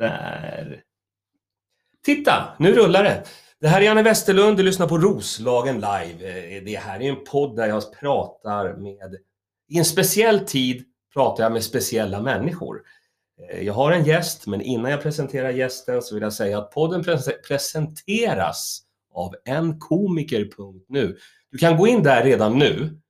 Där. Titta, nu rullar det. Det här är Janne Westerlund, du lyssnar på Roslagen live. Eh, det här är en podd där jag pratar med, i en speciell tid pratar jag med speciella människor. Eh, jag har en gäst, men innan jag presenterar gästen så vill jag säga att podden presenteras av enkomiker.nu. Du kan gå in där redan nu,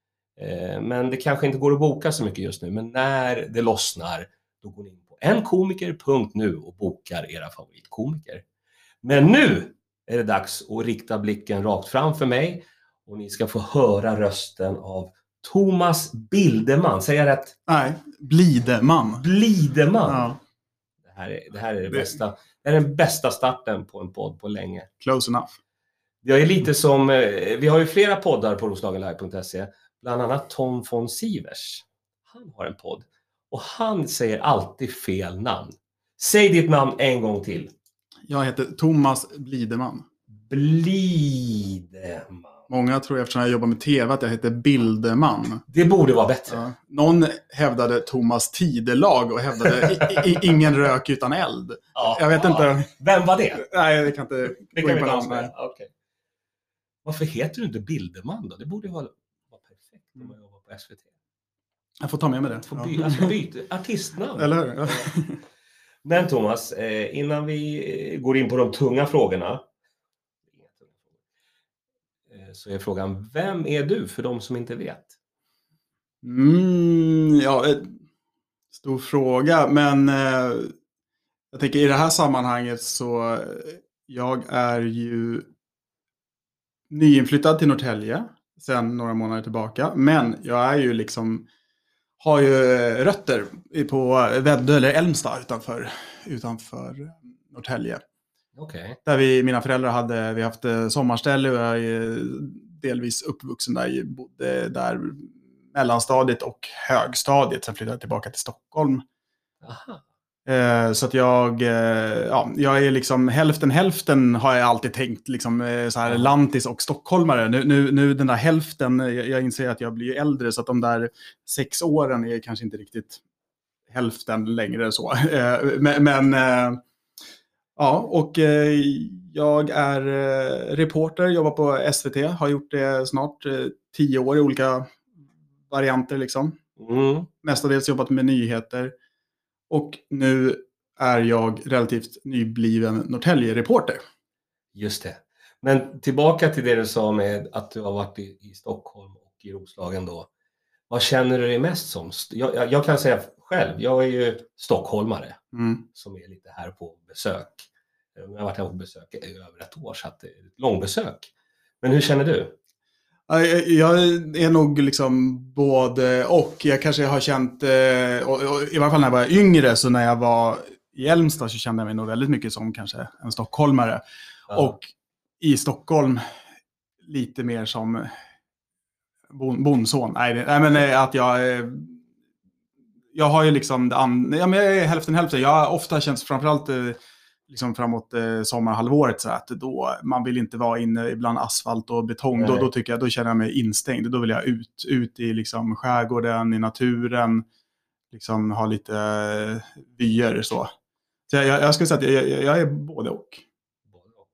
eh, men det kanske inte går att boka så mycket just nu. Men när det lossnar, då går ni in på enkomiker.nu och bokar era favoritkomiker. Men nu är det dags att rikta blicken rakt framför mig och ni ska få höra rösten av Thomas Bildeman. Säger jag rätt? Nej, Blideman. Blideman. Ja, Det, här är, det här är det bästa. Det är den bästa starten på en podd på länge. close enough. Jag är lite som, eh, vi har ju flera poddar på roslagenlive.se, bland annat Tom von Sivers. Han har en podd och han säger alltid fel namn. Säg ditt namn en gång till. Jag heter Thomas Blideman. Blideman. Många tror eftersom jag jobbar med tv att jag heter Bildeman. Det borde vara bättre. Ja. Någon hävdade Thomas Tidelag och hävdade i, i, ingen rök utan eld. Ja. Jag vet inte. Vem var det? Nej, jag kan inte Det gå in på namn. Okej. Varför heter du inte Bilderman då? Det borde vara, vara perfekt om man jobbar på SVT. Jag får ta med mig det. Få Ja. by, alltså byta artistnamn. Eller hur? Ja. Men Thomas, eh, innan vi eh, går in på de tunga frågorna eh, så är frågan, vem är du för de som inte vet? Mm, ja, stor fråga, men jag tänker i det här sammanhanget så jag är ju nyinflyttad till Norrtälje sedan några månader tillbaka, men jag är ju liksom har ju eh, rötter på Väddö eller Älmsta utanför, utanför Norrtälje. Okej. Där vi, mina föräldrar hade, vi haft eh, sommarställe och jag är delvis uppvuxen där, bodde där mellanstadiet och högstadiet. Sen flyttade jag tillbaka till Stockholm. Aha. Eh, så att jag, eh, ja, jag är liksom hälften hälften har jag alltid tänkt, liksom eh, så här lantis och stockholmare. Nu, nu, nu den där hälften, eh, jag, jag inser att jag blir äldre så att de där sex åren är kanske inte riktigt hälften längre så. Eh, men, men eh, ja, och jag är reporter, jobbar på SVT, har gjort det snart tio år i olika varianter liksom Mm. mestadels jobbat med nyheter. Och nu är jag relativt nybliven Norrtälje-reporter. Just det. Men tillbaka till det du sa med att du har varit i, i Stockholm och i Roslagen då. Vad känner du dig mest som? Jag, jag, jag kan säga själv, jag är ju stockholmare Mm. som är lite här på besök. Jag har varit här på besök i över ett år, så att det är ett långbesök. Men hur känner du? Ja, Jag är nog liksom både och. Jag kanske har känt, eh, i varje fall när jag var yngre, så när jag var i Älmstad så kände jag mig nog väldigt mycket som kanske en stockholmare. Och i Stockholm lite mer som bon, bondson. Nej, det- nej, men eh, att jag... eh, Jag har ju liksom... det an- Ja, men jag är hälften hälften. Jag har ofta känt, framförallt liksom framåt eh, sommarhalvåret, så att då man vill inte vara inne bland asfalt och betong. Då, då, tycker jag, då känner jag mig instängd. Då vill jag ut, ut i liksom skärgården, i naturen. Liksom ha lite eh, vyer så. Så jag, jag, jag skulle säga att jag, jag, jag är både och. Både och.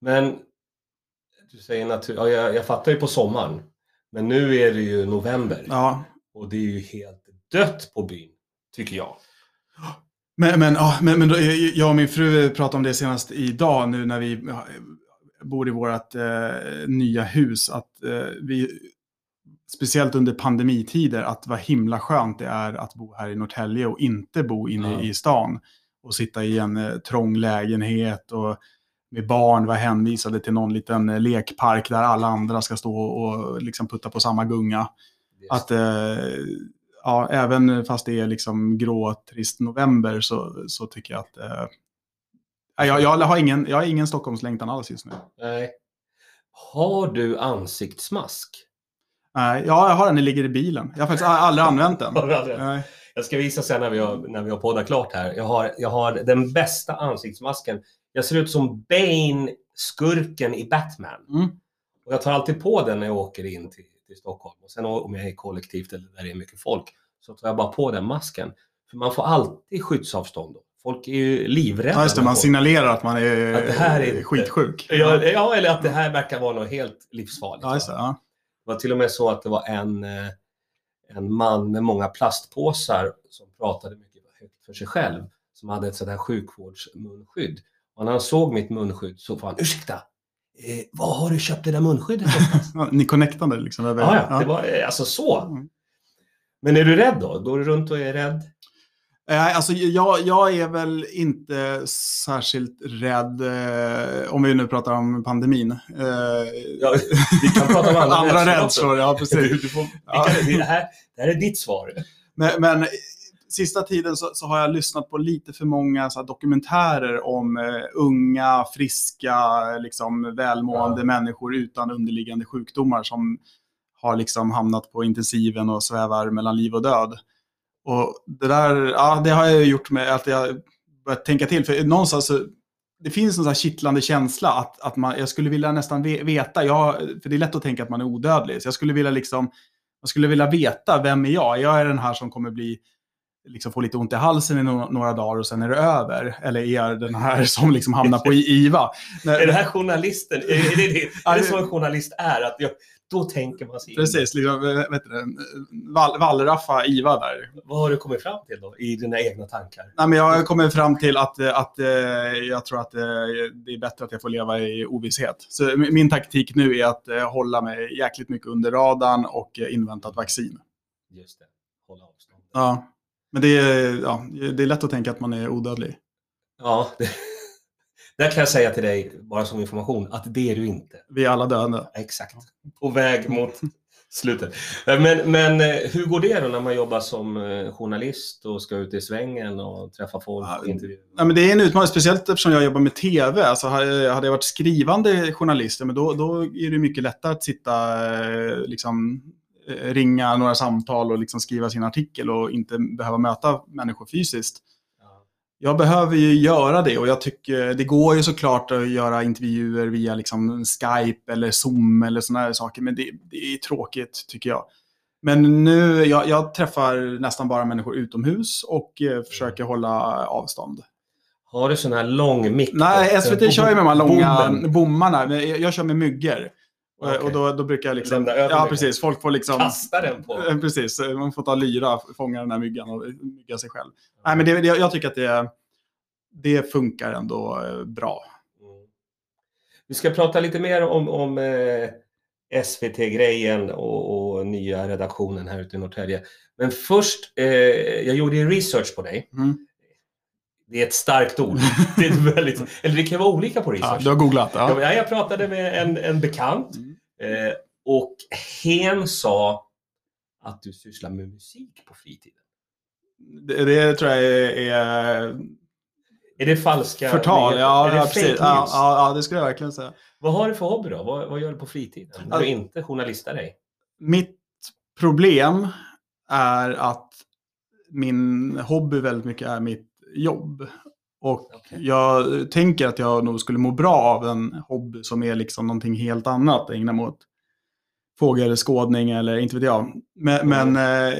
Men du säger natur... Ja, jag, jag fattar ju på sommaren. Men nu är det ju november Ja, och det är ju helt dött på byn, tycker jag. Men, men, ja, men, men då, jag och min fru pratade om det senast idag nu när vi bor i vårt eh, nya hus. Att eh, vi, speciellt under pandemitider, att vad himla skönt det är att bo här i Norrtälje och inte bo inne Ja. i stan. Och sitta i en eh, trång lägenhet och med barn vara hänvisade till någon liten eh, lekpark där alla andra ska stå och liksom putta på samma gunga. Att eh, ja, även fast det är liksom grå, trist november så, så tycker jag att... Eh, jag, jag, har ingen, jag har ingen Stockholmslängtan alls just nu. Nej. Har du ansiktsmask? Nej, ja, jag har den, den ligger i bilen. Jag har faktiskt aldrig använt den. Nej. Jag ska visa sen när vi har, när vi har poddat klart här. Jag har, jag har den bästa ansiktsmasken. Jag ser ut som Bane, skurken i Batman. Mm. Och jag tar alltid på den när jag åker in till, till Stockholm. Och sen om jag är kollektivt eller där det är mycket folk så tar jag bara på den masken. För man får alltid skyddsavstånd då. folk är ju livrädda. Ja, just det. Man folk- signalerar att man är, Att det här är skitsjuk. Ja, ja, eller att det här verkar vara något helt livsfarligt. Ja, just det. Ja. Det var till och med så att det var en, eh, en man med många plastpåsar som pratade mycket högt för sig själv, som hade ett sådant här sjukvårdsmunskydd. Och när han såg mitt munskydd så sa han, ursäkta, eh, var har du köpt det där munskyddet? Ja, Ni connectade liksom? Över, ja, ja, det var eh, alltså så. Mm. Men är du rädd då? Går du runt och är rädd? Eh, Alltså, jag, jag är väl inte särskilt rädd, eh, om vi nu pratar om pandemin. Eh, Ja, vi kan prata om andra, andra rädslor ja Du, precis. du får, vi Ja. kan, det, här, det här är ditt svar. Men, men sista tiden så, så har jag lyssnat på lite för många så dokumentärer om eh, unga, friska, liksom, välmående Ja. människor utan underliggande sjukdomar som har liksom hamnat på intensiven och svävar mellan liv och död. Och det där, ja, det har jag gjort med att jag börjat tänka till. För någonstans så, det finns en sån här kittlande känsla att, att man, jag skulle vilja nästan ve- veta, jag, för det är lätt att tänka att man är odödlig, så jag skulle vilja liksom, jag skulle vilja veta, vem är jag? Jag är den här som kommer bli, liksom få lite ont i halsen i no- några dagar och sen är det över. Eller är den här som liksom hamnar på IVA? Är det här journalisten? Är det, det, är det så en journalist är? Att jag, då tänker man sig in. Precis, liksom, eh, vet du, Wall, Wallraffa IVA där. Vad har du kommit fram till då i dina egna tankar? Nej, men jag har kommit fram till att, eh, att eh, jag tror att eh, det är bättre att jag får leva i ovisshet. Så min- taktik nu är att eh, hålla mig jäkligt mycket under radarn och eh, invänta ett vaccin. Just det, hålla avstånd. Ja. Men det är, ja, det är lätt att tänka att man är odödlig. Ja, det, där kan jag säga till dig, bara som information, att det är du inte. Vi är alla döende. Exakt. På väg mot slutet. Men, men eh, hur går det då när man jobbar som eh, journalist och ska ut i svängen och träffa folk Ja? Ja, men det är en utmaning, speciellt eftersom jag jobbar med tv. Alltså, hade hade jag varit skrivande journalist, men då, då är det mycket lättare att sitta, eh, liksom, eh, ringa några samtal och liksom skriva sin artikel och inte behöva möta människor fysiskt. Ja. Jag behöver ju göra det och jag tycker det går ju såklart att göra intervjuer via liksom Skype eller Zoom eller sådana här saker, men det, det är tråkigt tycker jag. Men nu, jag, jag träffar nästan bara människor utomhus och eh, försöker hålla avstånd. Har du sån här lång mick? Nej? SVT kör ju med de här långa Bomben. bommarna. Jag, jag kör med myggor. Och- Okej. Och då, då brukar jag liksom... Ja, precis. Folk får liksom... Kasta den på. Eh, Precis, man får ta lyra, fånga den här myggan och mygga sig själv. Nej, men det, det, jag tycker att det, det funkar ändå eh, bra. Mm. Vi ska prata lite mer om, om eh, SVT-grejen och, och nya redaktionen här ute i Norrtälje. Men först, eh, jag gjorde ju research på dig. Mm. Det är ett starkt ord. Det är väldigt, eller det kan vara olika på Ja, research. du har googlat? Ja. Ja, jag pratade med en, en bekant Mm. Eh, och hen sa att du sysslar med musik på fritiden. Det, det tror jag är, är Är det falska förtal. Ja, ja, precis. Ja, ja, det skulle jag verkligen säga. Vad har du för hobby då? Vad, vad gör du på fritiden? När du inte journalistar dig? Mitt problem är att min hobby väldigt mycket är mitt jobb. Och Okej. jag tänker att jag nog skulle må bra av en hobby som är liksom någonting helt annat. Ägna mig åt fågelskådning eller inte vet jag. Men, Mm. men eh,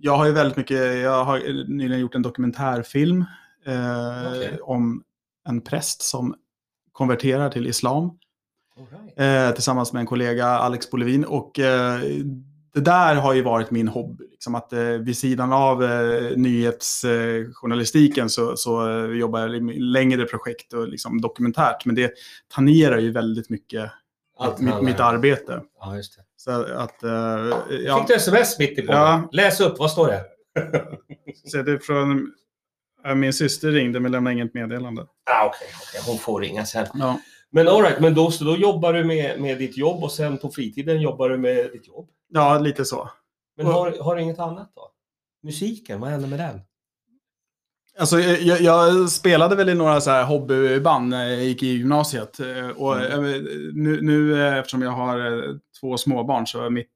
jag har ju väldigt mycket, jag har nyligen gjort en dokumentärfilm eh, Okej. om en präst som konverterar till islam right. eh, tillsammans med en kollega, Alex Bolevin. Och eh, det där har ju varit min hobby. Liksom att eh, vid sidan av eh, nyhetsjournalistiken så, så eh, jobbar jag i längre projekt och liksom dokumentärt. Men det tangerar ju väldigt mycket Allt mitt, mitt arbete. Ja, just det. Så att, eh, ja, Fick du sms mitt i podden? Ja. Läs upp, vad står det? så det är från, eh, min syster ringde men lämnade inget meddelande. Ah, Okej, okej, hon får ringa sen. Ja. Men all right, men då, så då jobbar du med, med ditt jobb och sen på fritiden jobbar du med ditt jobb. Ja, lite så. Men har, har du inget annat då? Musiken, vad händer med den? Alltså, jag, jag spelade väl i några så här hobbyband när jag gick i gymnasiet. Eh, Och Mm. eh, nu, nu eh, eftersom jag har eh, två småbarn så är mitt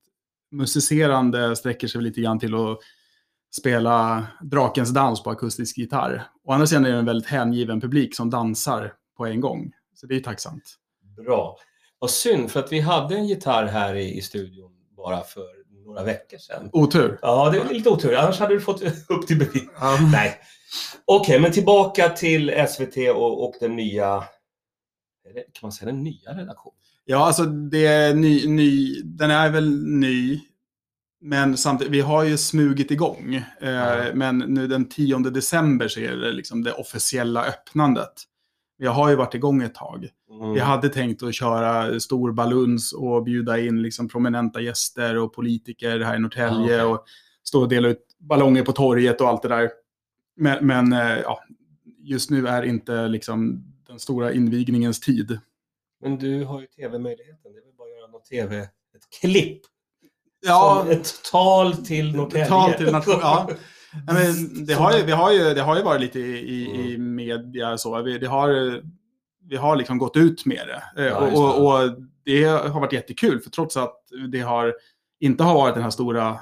musicerande sträcker sig lite grann till att spela Drakens dans på akustisk gitarr. Å andra sidan är det en väldigt hängiven publik som dansar på en gång. Så det är tacksamt. Bra. Vad synd, för att vi hade en gitarr här i, i studion bara för några veckor sedan. Otur. Ja, det är lite otur. Annars hade du fått upp till bevis. Ja. Nej. Okej, men tillbaka till SVT och, och den nya... Kan man säga den nya redaktionen? Ja, alltså det är ny, ny, den är väl ny. Men samtidigt, vi har ju smugit igång. Eh, Ja. Men nu den 10 december så är det liksom det officiella öppnandet. Vi har ju varit igång ett tag. Mm. Vi hade tänkt att köra stor baluns och bjuda in liksom prominenta gäster och politiker här i Norrtälje. Okej. Och stå och dela ut ballonger på torget och allt det där. Men, men eh, ja, just nu är inte liksom den stora invigningens tid. Men du har ju tv-möjligheten. Det är väl bara att göra något tv... Ett klipp. Ja, Som ett tal till Norrtälje. Tal till nation, ja. Nej, men det, har ju, vi har ju, det har ju varit lite i, i, i media så. Vi, det har, vi har liksom gått ut med det. Eh, Ja, och, det. och, och det har varit jättekul. För trots att det har, inte har varit den här stora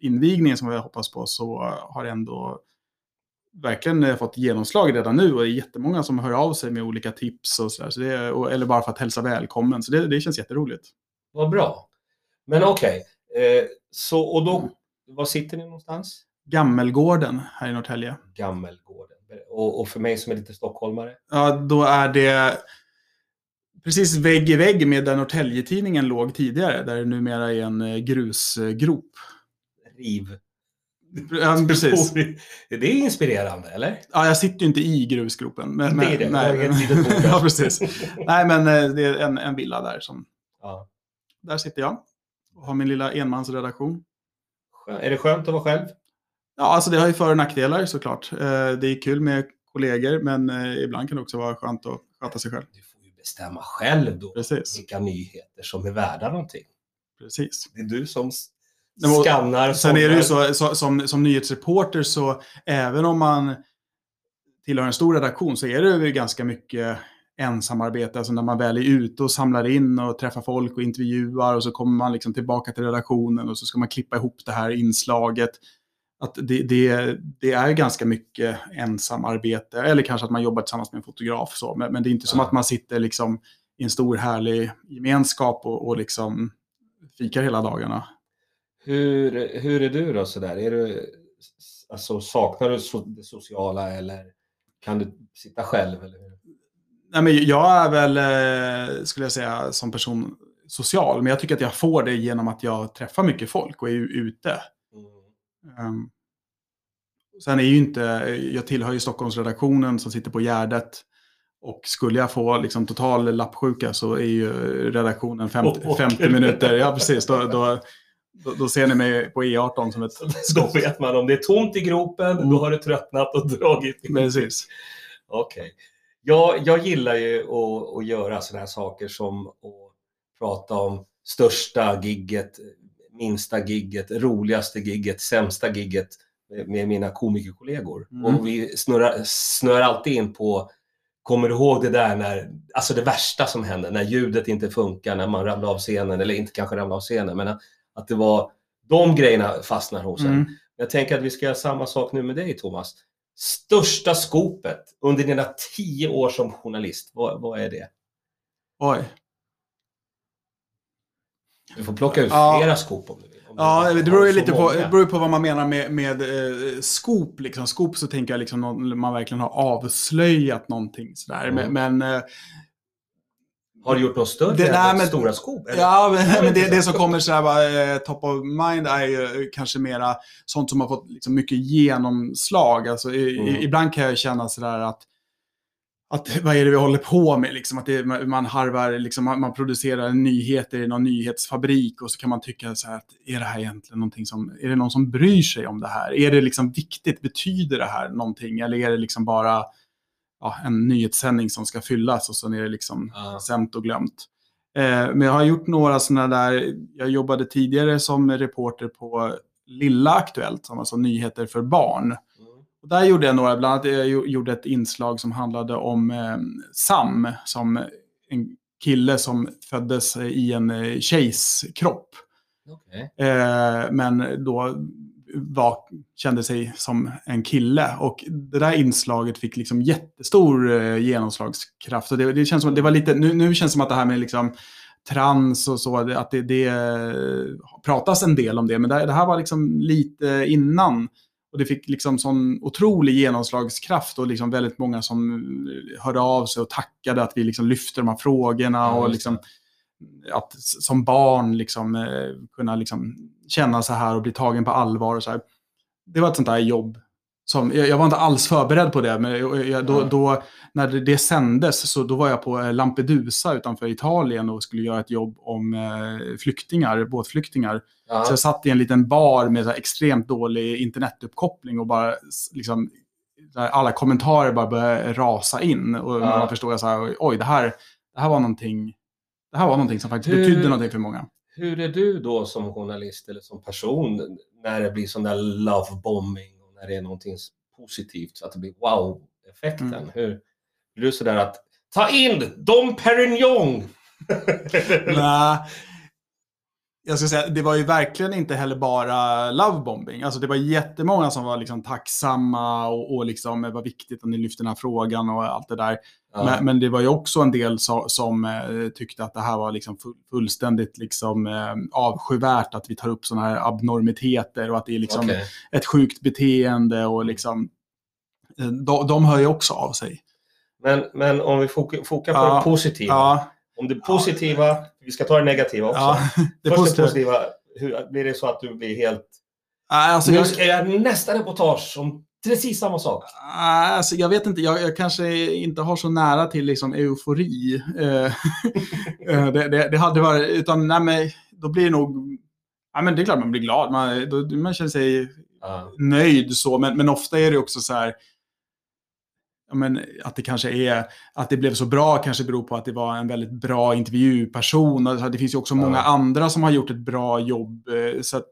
invigningen som vi har hoppats på så har det ändå verkligen eh, fått genomslag redan nu. Och det är jättemånga som hör av sig med olika tips och sådär. Så det är- och- eller bara för att hälsa välkommen. Så det, det känns jätteroligt. Vad bra. Men okej. Eh, så, och då... Var sitter ni någonstans? Gammelgården här i Norrtälje. Gammelgården. Och, och för mig som är lite stockholmare. Ja, då är det precis vägg i vägg med där Norrtälje-tidningen låg tidigare. Där det numera är en eh, grusgrop. Riv. Ja, precis. Det är inspirerande, eller? Ja, jag sitter ju inte i grusgropen. Men, Det är det. Nej, Det är ja, precis. Nej, men eh, det är en, en villa där. Som, Ja. där sitter jag. Och har min lilla enmansredaktion. Är det skönt att vara själv? Ja, alltså det har ju för och nackdelar såklart. Eh, Det är kul med kollegor, men eh, ibland kan det också vara skönt att sköta sig själv. Du får ju bestämma själv då Precis. vilka nyheter som är värda någonting. Precis. Det är du som skannar. Sen är det ju så, så som, som nyhetsreporter så även om man tillhör en stor redaktion så är det ju ganska mycket ensamarbete. Alltså när man väl är ute och samlar in och träffar folk och intervjuar och så kommer man liksom tillbaka till redaktionen och så ska man klippa ihop det här inslaget. Att det, det, det är ganska mycket ensamarbete. Eller kanske att man jobbar tillsammans med en fotograf. Så. Men, men det är inte som Ja. att man sitter liksom i en stor härlig gemenskap och, och liksom fikar hela dagarna. Hur, hur är du då sådär? Är du, alltså, saknar du so det sociala eller kan du sitta själv? Eller? Nej, men jag är väl, eh, skulle jag säga, som person social. Men jag tycker att jag får det genom att jag träffar mycket folk och är ute. Um, sen är ju inte, jag tillhör ju Stockholmsredaktionen som sitter på Gärdet. Och skulle jag få liksom total lappsjuka så är ju redaktionen 50, Och- 50 minuter. Ja, precis. Då, då, då, då ser ni mig på E18 som ett Då vet man om det är tomt i gropen, Mm. då har du tröttnat och dragit. Precis. Okej. Jag, jag gillar ju att, att göra sådana här saker som att prata om största gigget, minsta gigget, roligaste gigget, sämsta gigget med, mina komikerkollegor. Mm. Och vi snurrar, snurrar alltid in på Kommer du ihåg det där när, alltså det värsta som hände, när ljudet inte funkar, när man ramlar av scenen, eller inte kanske ramlar av scenen, men att, att det var de grejerna fastnar hos en. Mm. Jag tänker att vi ska göra samma sak nu med dig, Thomas. Största skopet under dina tio år som journalist, vad, vad är det? Oj. Du får plocka ut Ja. flera skop om du vill. Ja, det beror ju lite på, det beror på vad man menar med, med eh, scoop. Liksom. Scoop så tänker jag liksom någon, man verkligen har avslöjat någonting sådär. Mm. Men, men eh, Har du gjort något större Det- nej, men- stora skop? Ja, men, men det, det som kommer så här, eh, top of mind är ju kanske mera sånt som har fått liksom mycket genomslag. Alltså, i, Mm. i, ibland kan jag känna sådär att, att vad är det vi håller på med? Liksom, att det, man harvar, liksom, man, man producerar nyheter i någon nyhetsfabrik och så kan man tycka så här att är det här egentligen någonting som, är det någon som bryr sig om det här? Är det liksom viktigt? Betyder det här någonting? Eller är det liksom bara ja, en nyhetssändning som ska fyllas och sen är det liksom Ja. sämt och glömt. Eh, men jag har gjort några sådana där, jag jobbade tidigare som reporter på Lilla Aktuellt, som alltså nyheter för barn. Och där gjorde jag några, bland annat jag gjo- gjorde ett inslag som handlade om eh, Sam, som en kille som föddes i en eh, tjejs kropp. Okej. Eh, men då var, kände sig som en kille. Och det där inslaget fick liksom jättestor eh, genomslagskraft. Och det, det känns som det var lite, nu, nu känns det som att det här med liksom trans och så, att det, det pratas en del om det. Men det, det här var liksom lite innan. Och det fick liksom sån otrolig genomslagskraft och liksom väldigt många som hörde av sig och tackade att vi liksom lyfte de här frågorna. och liksom, att som barn liksom, eh, kunna liksom känna så här och bli tagen på allvar. Och så här. Det var ett sånt där jobb. Som, jag, jag var inte alls förberedd på det, men jag, då, då, när det, det sändes så då var jag på eh, Lampedusa utanför Italien och skulle göra ett jobb om eh, flyktingar, båtflyktingar. Ja. Så jag satt i en liten bar med så extremt dålig internetuppkoppling och bara liksom, alla kommentarer bara började rasa in. Och ja. man förstod att oj, det här, det här var någonting det här var någonting som faktiskt hur, betydde någonting för många. Hur är du då som journalist eller som person när det blir sån där lovebombing och när det är någonting positivt så att det blir wow-effekten? Mm. Hur blir du sådär att ta in Dom Perignon? Nej, jag ska säga, det var ju verkligen inte heller bara lovebombing. Alltså det var jättemånga som var liksom tacksamma och, och liksom var viktigt att ni lyfte den här frågan och allt det där. Ja. Men, men, det var ju också en del so, som eh, tyckte att det här var liksom fullständigt liksom, eh, avskyvärt att vi tar upp sådana här abnormiteter och att det är liksom okay. ett sjukt beteende och liksom eh, de, de hör ju också av sig. Men, men om vi fokar på ja, det positiva. Ja. Om det positiva, ja. vi ska ta det negativa också. Ja, det Först det positiva, hur, blir det så att du blir helt... Alltså, nu ska jag nästa reportage om precis samma sak. Alltså, jag vet inte, jag, jag kanske inte har så nära till liksom eufori. Eh, eh, det, det, det, hade varit, utan nej, men, då blir det nog... Ja, men det är klart man blir glad, man, då, man känner sig uh. nöjd så, men, men ofta är det också så här ja, men, att det kanske är, att det blev så bra kanske beror på att det var en väldigt bra intervjuperson. Alltså, det finns ju också ja. många andra som har gjort ett bra jobb. Eh, så att,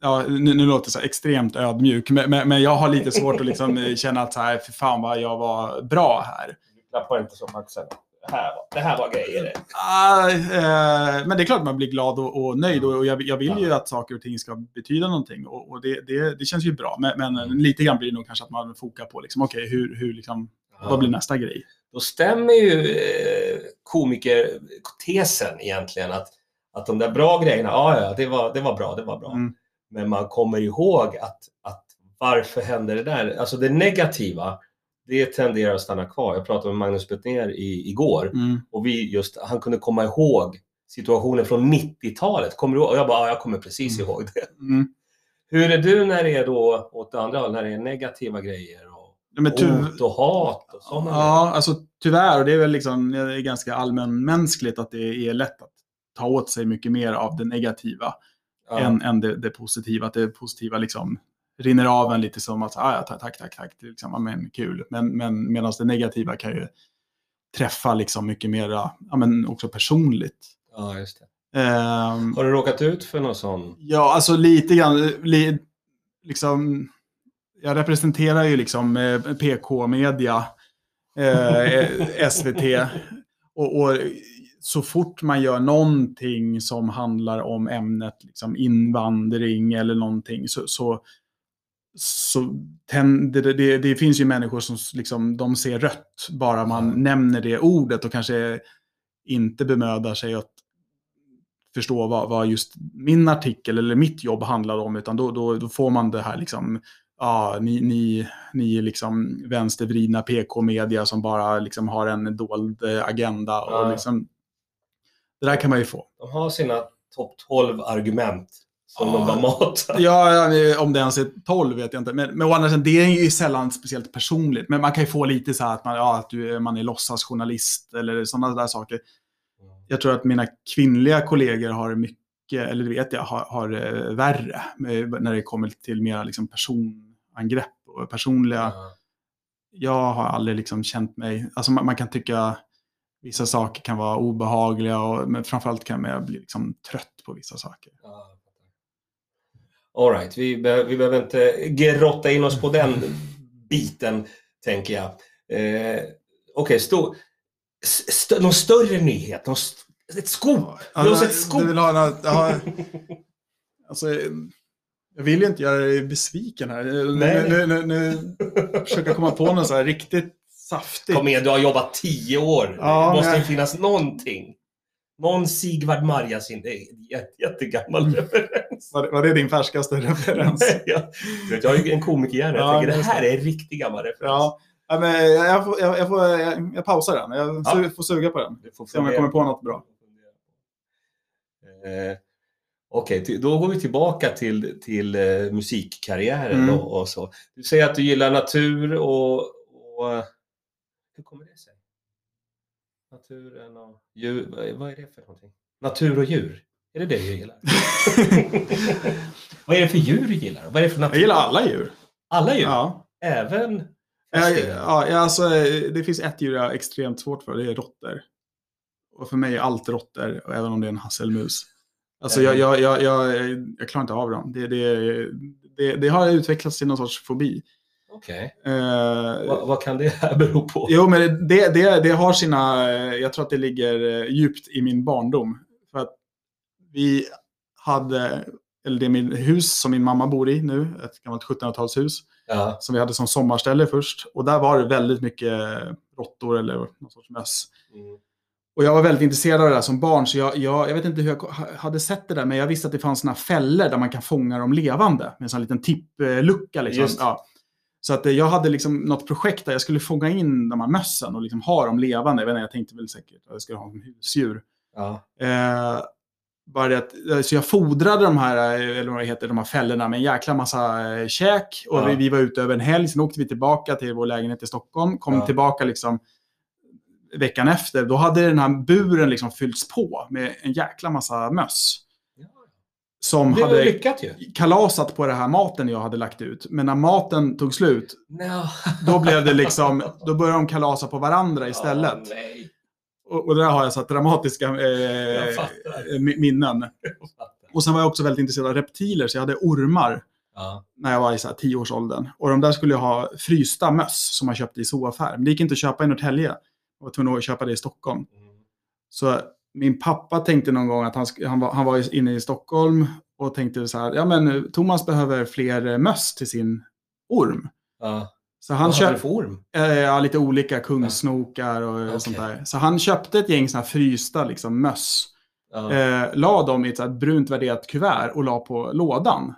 ja, nu, nu låter det så extremt ödmjuk, men, men, men, jag har lite svårt att liksom känna att så här, för fan vad jag var bra här. Du klappar inte som Axel här, det här var grejer. Ah, eh, men det är klart man blir glad och, och nöjd och jag, jag vill ju att saker och ting ska betyda någonting och, och det, det, det, känns ju bra. Men, men mm. lite grann blir det nog kanske att man fokar på liksom, okay, hur, hur liksom, vad blir nästa grej? Då stämmer ju eh, komikertesen egentligen att, att de där bra grejerna, ja, ja, det var, det var bra, det var bra. Mm. Men man kommer ihåg att, att varför hände det där? Alltså det negativa, det tenderar att stanna kvar. Jag pratade med Magnus Betnér igår mm. och vi just, han kunde komma ihåg situationen från 90-talet. Kommer du ihåg? Och jag bara, ja, jag kommer precis mm. ihåg det. Mm. Hur är du när det är då åt andra hållet, när det är negativa grejer och hot och hat och sådana Ja, grejer? alltså tyvärr, och det är väl liksom, det är ganska allmänmänskligt att det är lätt att ta åt sig mycket mer av det negativa ja. än, än det, det, positiva. Att det positiva liksom rinner av en lite som att, ah, ja, tack, tack, tack, det är liksom, men kul. Men, men medan det negativa kan ju träffa liksom mycket mer, ja, men också personligt. Ja, just det. Um, Har du råkat ut för någon sån? Ja, alltså lite grann. Li, liksom, jag representerar ju liksom eh, PK-media, eh, SVT. Och, och, så fort man gör någonting som handlar om ämnet liksom invandring eller någonting så, så så det, det, det, finns ju människor som liksom, de ser rött bara man mm. nämner det ordet och kanske inte bemödar sig att förstå vad, vad just min artikel eller mitt jobb handlar om, utan då, då, då får man det här liksom, ja, ni, ni, ni är liksom vänstervridna PK-media som bara liksom har en dold eh, agenda. Och ja. liksom, det där kan man ju få. De har sina topp 12 argument som ja. de bara matar. Ja, om det ens är 12 vet jag inte. Men, men å andra sidan, det är ju sällan speciellt personligt. Men man kan ju få lite så här att man, ja, att du, man är låtsasjournalist eller sådana där saker. Mm. Jag tror att mina kvinnliga kollegor har mycket, eller det vet jag, har, har eh, värre när det kommer till mer liksom personangrepp och personliga... Mm. Jag har aldrig liksom känt mig... Alltså man, man kan tycka vissa saker kan vara obehagliga, och, men framförallt kan man bli liksom trött på vissa saker. Mm. Alright, vi, be vi behöver inte grotta in oss på den biten, tänker jag. Eh, Okej, okay, st någon större nyhet? Någon st ett scoop? Ja, ett scoop? Du vill ha något, ja, alltså, jag vill ju inte göra dig besviken här. Nej. Nu, nu, nu, försöker jag komma på något så här riktigt saftigt. Kom igen, du har jobbat tio år. Ja, det måste ju finnas någonting. Någon Sigvard Marjasin, det är en jätte, jättegammal referens. Var, var det din färskaste referens? jag, vet, jag har ju en komikerhjärna, jag Ja, tänker det det är här är en riktig gammal referens. ja. ja men jag, får, jag, jag, får, jag, jag pausar den. Jag Ja. su- får suga på den. Du får Se om jag kommer på något bra. Eh, Okej, till- då går vi tillbaka till, till eh, musikkarriären Mm. och, och så. Du säger att du gillar natur och, och... Hur kommer det sig? Naturen och djur. Vad är, det för någonting? Natur och djur? Är det det du gillar? vad är det för djur du gillar? Vad är det för natur? Jag gillar alla djur. Alla djur? Ja. Även Ja, fästingar? ja, ja, alltså, eh, det finns ett djur jag har extremt svårt för. Det är råttor. Och för mig är allt råttor, och även om det är en hasselmus. Alltså jag, jag, jag, jag, jag klarar inte av dem. Det, det, det, det har utvecklats till någon sorts fobi. Okej. Eh, Vad, vad kan det här bero på? Jo, men det, det, det har sina... eh, Jag tror att det ligger eh, djupt i min barndom. För att vi hade, eller det är min hus som min mamma bor i nu, ett gammalt 1700-talshus, Ja. som vi hade som sommarställe först. Och där var det väldigt mycket råttor eller någon sorts möss. Mm. Och jag var väldigt intresserad av det där som barn, så jag, jag, jag vet inte hur jag ha- hade sett det där, men jag visste att det fanns såna här fällor där man kan fånga dem levande. Med en sån liten tipplucka. Liksom. Ja. Så att eh, jag hade liksom något projekt där jag skulle fånga in de här mössen och liksom ha dem levande. Jag, vet inte, jag tänkte väl säkert att jag skulle ha dem som husdjur. Ja. Eh, bara det att, eh, så jag fodrade de här, eh, eller vad heter, de här fällorna med en jäkla massa käk. Och Ja. vi, vi var ute över en helg, sen åkte vi tillbaka till vår lägenhet i Stockholm. Kom Ja. tillbaka liksom veckan efter. Då hade den här buren liksom fyllts på med en jäkla massa möss. Som Det hade lyckat ju. kalasat på det här maten jag hade lagt ut. Men när maten tog slut, No. då blev det liksom, då började de kalasa på varandra istället. Nej. och, och där har jag så dramatiska eh, eh, minnen. Och sen var jag också väldigt intresserad av reptiler, så jag hade ormar Ja. när jag var i så här tioårsåldern. Och de där skulle jag ha frysta möss som man köpte i zooaffär. Men det gick inte att köpa i Norrtälje. Jag var tvungen att köpa det i Stockholm. Mm. Så min pappa tänkte någon gång att han, han, var, han var inne i Stockholm och tänkte så här, ja men Thomas behöver fler eh, möss till sin orm. Ja. Så han Vad hade du för orm? ja, lite olika kungsnokar och Okej. sånt där. Så han köpte ett gäng såna här frysta liksom, möss. Ja. Eh, la dem i ett här brunt värderat kuvert och la på lådan.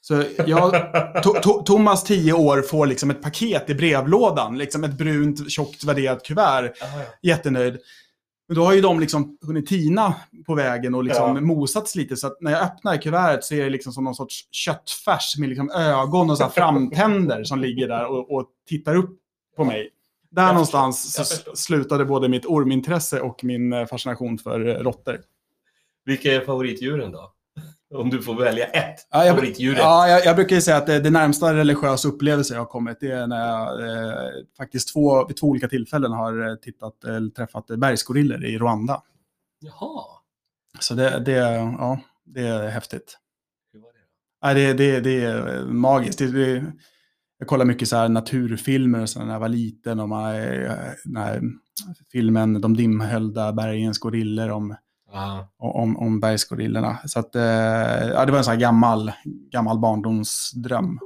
Så jag, to, to, Thomas, 10 år, får liksom ett paket i brevlådan. Liksom ett brunt, tjockt värderat kuvert. Ja, ja. Jättenöjd. Men då har ju de liksom hunnit tina på vägen och liksom Ja. mosats lite. Så att när jag öppnar kuvertet så är det liksom som någon sorts köttfärs med liksom ögon och så här framtänder som ligger där och, och tittar upp på mig. Där Jag någonstans förstår, slutade både mitt ormintresse och min fascination för råttor. Vilka är favoritdjuren då? Om du får välja ett Ja, jag- favoritdjur. Ja, jag, jag brukar ju säga att det, det närmsta religiösa upplevelse jag har kommit, det är när jag eh, faktiskt två, vid två olika tillfällen har eh, tittat, eller träffat eh, bergsgorillor i Rwanda. Jaha. Så det, det, ja, det är häftigt. Hur var det? Ja, det, det, det är eh, magiskt. Det, det, jag kollar mycket så här naturfilmer och så när jag var liten. Och man, eh, den här filmen De dimhöljda bergens gorillor om, Ja. om, om bergsgorillorna. Så att, eh, ja, det var en sån här gammal, gammal barndomsdröm.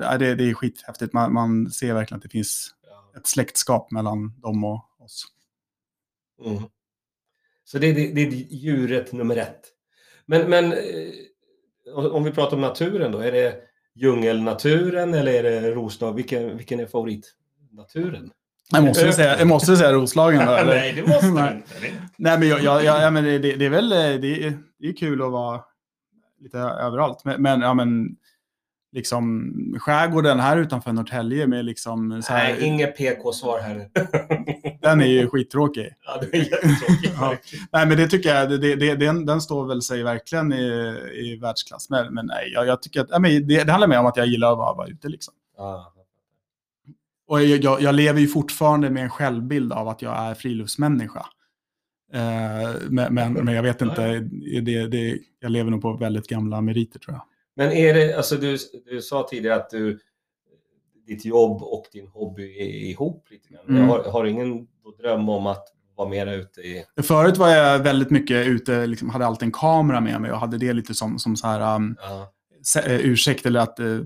Ja, det, det är skithäftigt. Man, man ser verkligen att det finns Ja. ett släktskap mellan dem och oss. Mm. Så det, det, det är djuret nummer ett. Men, men eh, om vi pratar om naturen då, är det djungelnaturen eller är det Roslag? Vilken, vilken är favoritnaturen? Jag måste säga, jag måste säga Roslagen då. eller? Nej, det måste du Nej. inte. Nej, men, jag, jag, jag, ja, men det, det, det är väl det är, det är kul att vara lite överallt. Men, men, ja, men liksom skärgården här utanför Norrtälje med liksom så här, Nej, inget PK-svar här. den är ju skittråkig. Ja, det är jättetråkigt. Ja. Nej, men det tycker jag, det, det, det, den, den står väl sig verkligen i, i världsklass. Men, men nej, jag, jag tycker att, men det, det handlar mer om att jag gillar att vara, vara ute liksom. Ja. Och jag, jag, jag lever ju fortfarande med en självbild av att jag är friluftsmänniska. Eh, men, men, men jag vet inte, det, det, jag lever nog på väldigt gamla meriter tror jag. Men är det, alltså du, du sa tidigare att du, ditt jobb och din hobby är ihop lite grann. Mm. Har, har du ingen dröm om att vara mera ute i... Förut var jag väldigt mycket ute, liksom, hade alltid en kamera med mig och hade det lite som, som så här, um, eh, ursäkt eller att eh,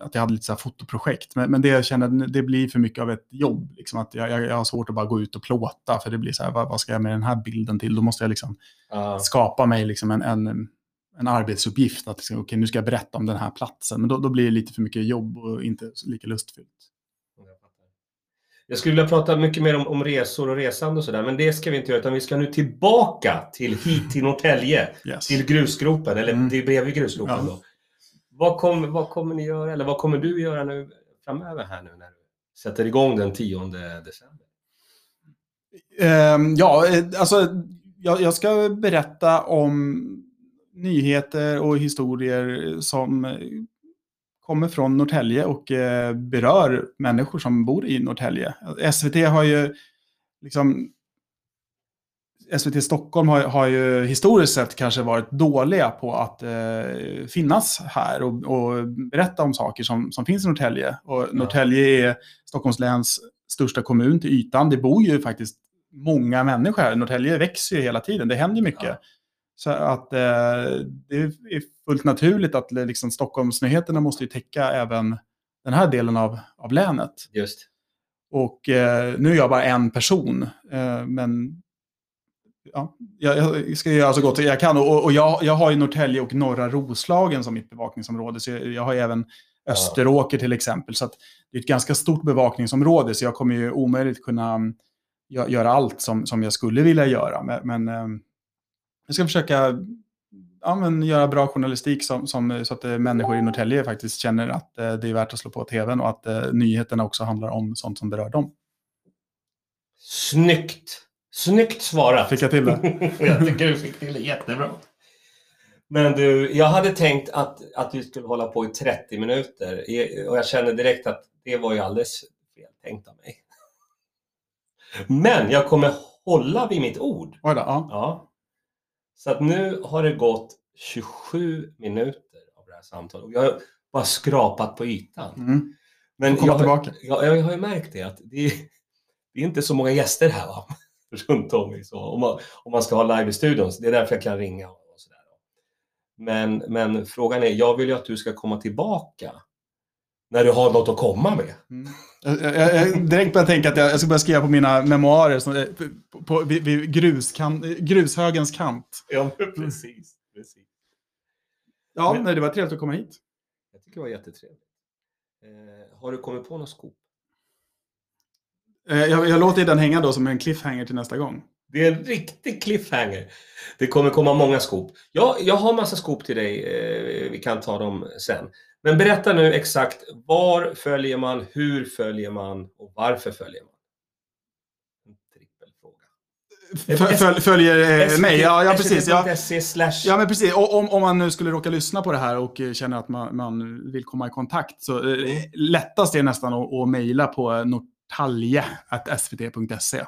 att jag hade lite så fotoprojekt. Men, men det jag kände, det blir för mycket av ett jobb. Liksom, att jag, jag, jag har svårt att bara gå ut och plåta, för det blir så här, vad, vad ska jag med den här bilden till? Då måste jag liksom Ja. skapa mig liksom en, en, en arbetsuppgift. Att liksom, okay, nu ska jag berätta om den här platsen. Men då, då blir det lite för mycket jobb och inte lika lustfyllt. Jag skulle vilja prata mycket mer om, om resor och resande och sådär, men det ska vi inte göra, utan vi ska nu tillbaka till hit till Norrtälje, Yes. till grusgropen, eller Mm. det är bredvid grusgropen Ja. då. Vad, kom, vad kommer ni göra, eller vad kommer du göra nu framöver här nu när du sätter igång den 10 december? Ehm, ja, eh, alltså jag, jag ska berätta om nyheter och historier som eh, kommer från Norrtälje och eh, berör människor som bor i Norrtälje. Alltså, SVT har ju liksom SVT Stockholm har, har ju historiskt sett kanske varit dåliga på att eh, finnas här och, och berätta om saker som, som finns i Norrtälje. Och Norrtälje är Stockholms läns största kommun till ytan. Det bor ju faktiskt många människor här. Norrtälje växer ju hela tiden. Det händer mycket. Ja. Så att eh, det är fullt naturligt att liksom, Stockholmsnyheterna måste ju täcka även den här delen av, av länet. Just. Och eh, nu är jag bara en person. Eh, men ja, jag, jag ska göra så gott jag kan. Och, och jag, jag har ju Norrtälje och norra Roslagen som mitt bevakningsområde. Så jag, jag har även Österåker till exempel. Så det är ett ganska stort bevakningsområde. Så jag kommer ju omöjligt kunna mm, gö- göra allt som, som jag skulle vilja göra. Men, men eh, jag ska försöka ja, men göra bra journalistik som, som, så att eh, människor i Norrtälje faktiskt känner att eh, det är värt att slå på tvn och att nyheterna också handlar om sånt som berör dem. Snyggt! Snyggt svarat! Fick jag till det? jag tycker du fick till det jättebra. Men du, jag hade tänkt att, att vi skulle hålla på i 30 minuter och jag kände direkt att det var ju alldeles fel tänkt av mig. Men jag kommer hålla vid mitt ord. Oj då, ja. Ja. Så att nu har det gått 27 minuter av det här samtalet och jag har bara skrapat på ytan. Mm. Men jag, tillbaka. Jag, jag har ju märkt det att det är, det är inte så många gäster här va? Runt om i så. Om man, om man ska ha live i studion. Så det är därför jag kan ringa och sådär. Men, men frågan är, jag vill ju att du ska komma tillbaka när du har något att komma med. Mm. Jag, jag, jag direkt började tänka att jag, jag ska börja skriva på mina memoarer som, är på, på, vid, vid gruskan, grushögens kant. Ja, precis. precis. Ja, Men- nej, det var trevligt att komma hit. Jag tycker det var jättetrevligt. Eh, har du kommit på något skop? Eh, Jag, jag låter den hänga då som en cliffhanger till nästa gång. Det är en riktig cliffhanger. Det kommer komma många skop. Ja, jag har massa skop till dig. Eh, vi kan ta dem sen. Men berätta nu exakt var följer man, hur följer man och varför följer man? En trippelfråga. Föl, följer eh, mig? Ja, ja precis. Ja, ja, men precis. Och, om, om man nu skulle råka lyssna på det här och känner att man, man vill komma i kontakt så eh, lättast är nästan att, att mejla på nortalje.svt.se.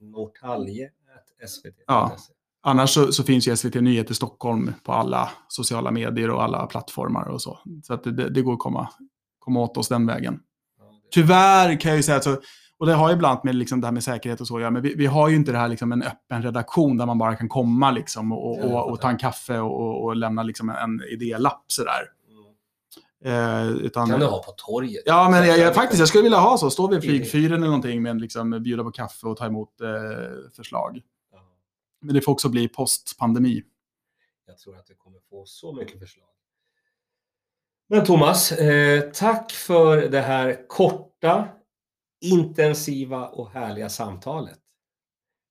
Norrtalje.svt.se. Ja. Annars så, så finns ju SVT Nyheter Stockholm på alla sociala medier och alla plattformar och så. Så att det, det går att komma, komma åt oss den vägen. Ja, Tyvärr kan jag ju säga att så, och det har ju ibland med liksom det här med säkerhet och så att göra, men vi, vi har ju inte det här liksom en öppen redaktion där man bara kan komma liksom och, och, och ta en kaffe och, och, och lämna liksom en idélapp sådär. Eh, utan, kan du ha på torget. Ja, men jag, jag, faktiskt, jag skulle vilja ha så. Stå vid flygfyren eller någonting, men liksom bjuda på kaffe och ta emot eh, förslag. Ja. Men det får också bli postpandemi. Jag tror att du kommer få så mycket förslag. Men Thomas, eh, tack för det här korta, intensiva och härliga samtalet.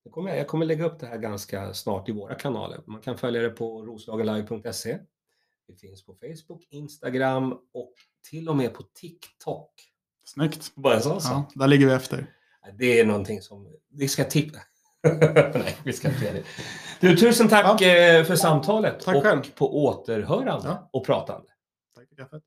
Jag kommer, jag kommer lägga upp det här ganska snart i våra kanaler. Man kan följa det på roslagenlive.se. Det finns på Facebook, Instagram och till och med på TikTok. Snyggt. Bara en sån sak. Ja, där ligger vi efter. Det är någonting som vi ska tippa. Nej, vi ska inte göra det. Du, tusen tack eh, för samtalet Tack och själv. på återhörande Ja. och pratande. Tack för kaffet.